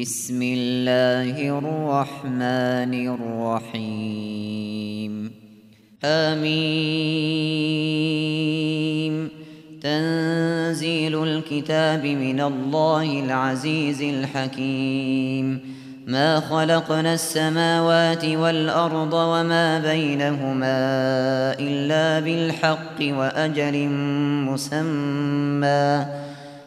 بسم الله الرحمن الرحيم. آمين. تنزيل الكتاب من الله العزيز الحكيم. ما خلقنا السماوات والأرض وما بينهما إلا بالحق وأجل مسمى.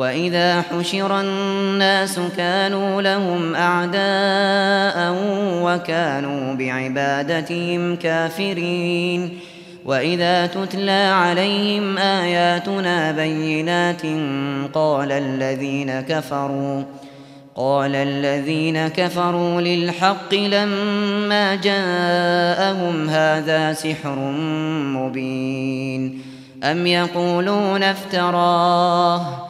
وإذا حشر الناس كانوا لهم أعداء وكانوا بعبادتهم كافرين وإذا تتلى عليهم آياتنا بينات قال الذين كفروا قال الذين كفروا للحق لما جاءهم هذا سحر مبين أم يقولون افتراه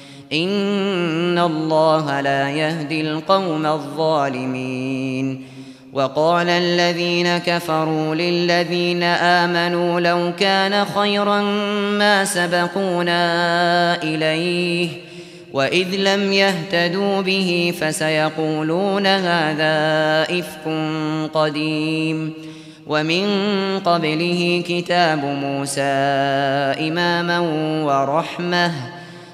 إن الله لا يهدي القوم الظالمين وقال الذين كفروا للذين آمنوا لو كان خيرا ما سبقونا إليه وإذ لم يهتدوا به فسيقولون هذا إفك قديم ومن قبله كتاب موسى إماما ورحمةً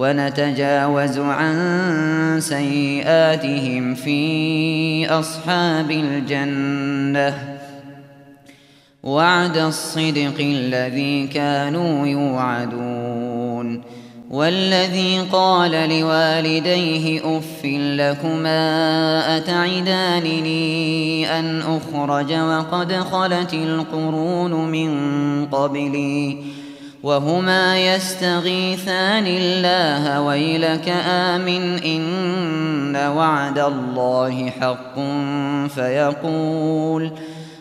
ونتجاوز عن سيئاتهم في أصحاب الجنة. وعد الصدق الذي كانوا يوعدون. والذي قال لوالديه أف لكما أتعدانني أن أخرج وقد خلت القرون من قبلي. وهما يستغيثان الله ويلك آمن إن وعد الله حق فيقول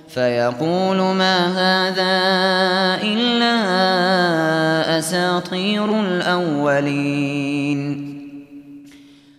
فيقول ما هذا إلا أساطير الأولين.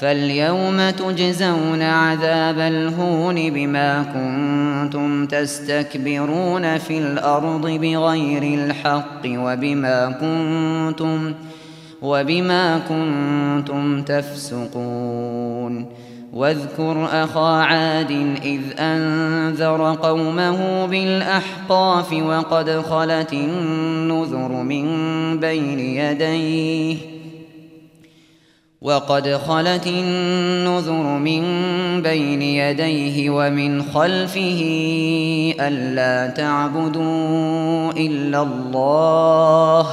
فاليوم تجزون عذاب الهون بما كنتم تستكبرون في الأرض بغير الحق وبما كنتم وبما كنتم تفسقون. واذكر أخا عاد إذ أنذر قومه بالأحقاف وقد خلت النذر من بين يديه. وقد خلت النذر من بين يديه ومن خلفه ألا تعبدوا إلا الله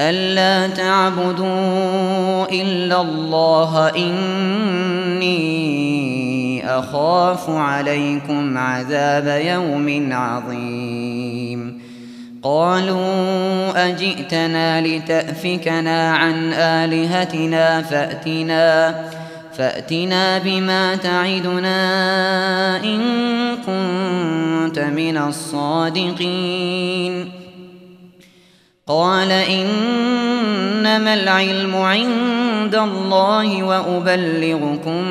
ألا تعبدوا إلا الله إني أخاف عليكم عذاب يوم عظيم قالوا أجئتنا لتأفكنا عن آلهتنا فأتنا فأتنا بما تعدنا إن كنت من الصادقين. قال إنما العلم عند الله وأبلغكم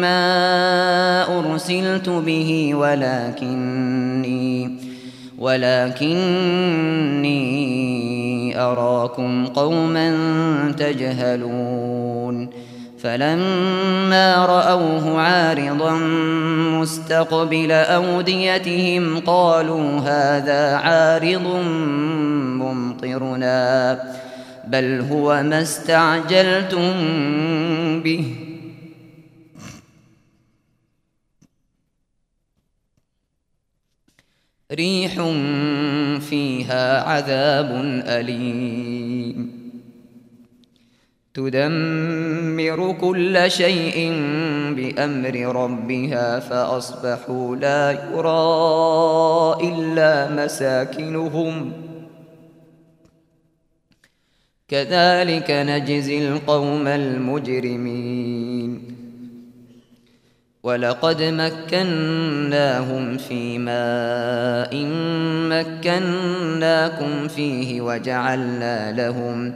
ما أرسلت به ولكني ولكني أراكم قوما تجهلون. فلما رأوه عارضا مستقبل أوديتهم قالوا هذا عارض ممطرنا بل هو ما استعجلتم به. ريح فيها عذاب أليم. تدمر كل شيء بأمر ربها فأصبحوا لا يرى إلا مساكنهم. كذلك نجزي القوم المجرمين. ولقد مكناهم في ماء مكناكم فيه وجعلنا لهم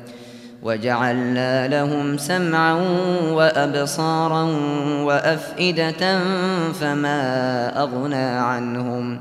وجعلنا لهم سمعا وأبصارا وأفئدة فما أغنى عنهم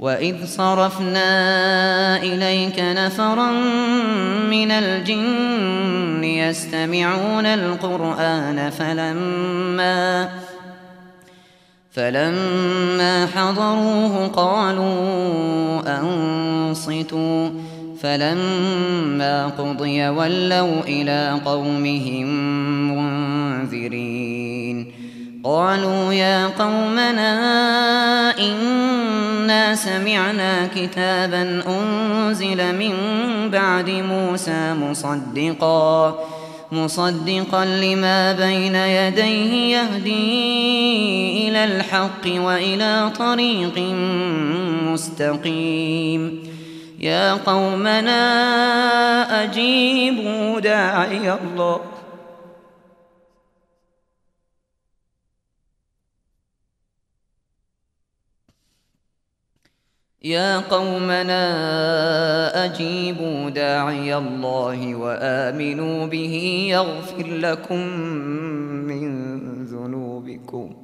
وإذ صرفنا إليك نفرا من الجن يستمعون القرآن فلما فلما حضروه قالوا أنصتوا فلما قضي ولوا إلى قومهم منذرين قالوا يا قومنا إنا سمعنا كتابا أنزل من بعد موسى مصدقاً مصدقا لما بين يديه يهدي إلى الحق وإلى طريق مستقيم. يا قومنا أجيبوا داعي الله. يا قومنا أجيبوا داعي الله وآمنوا به يغفر لكم من ذنوبكم.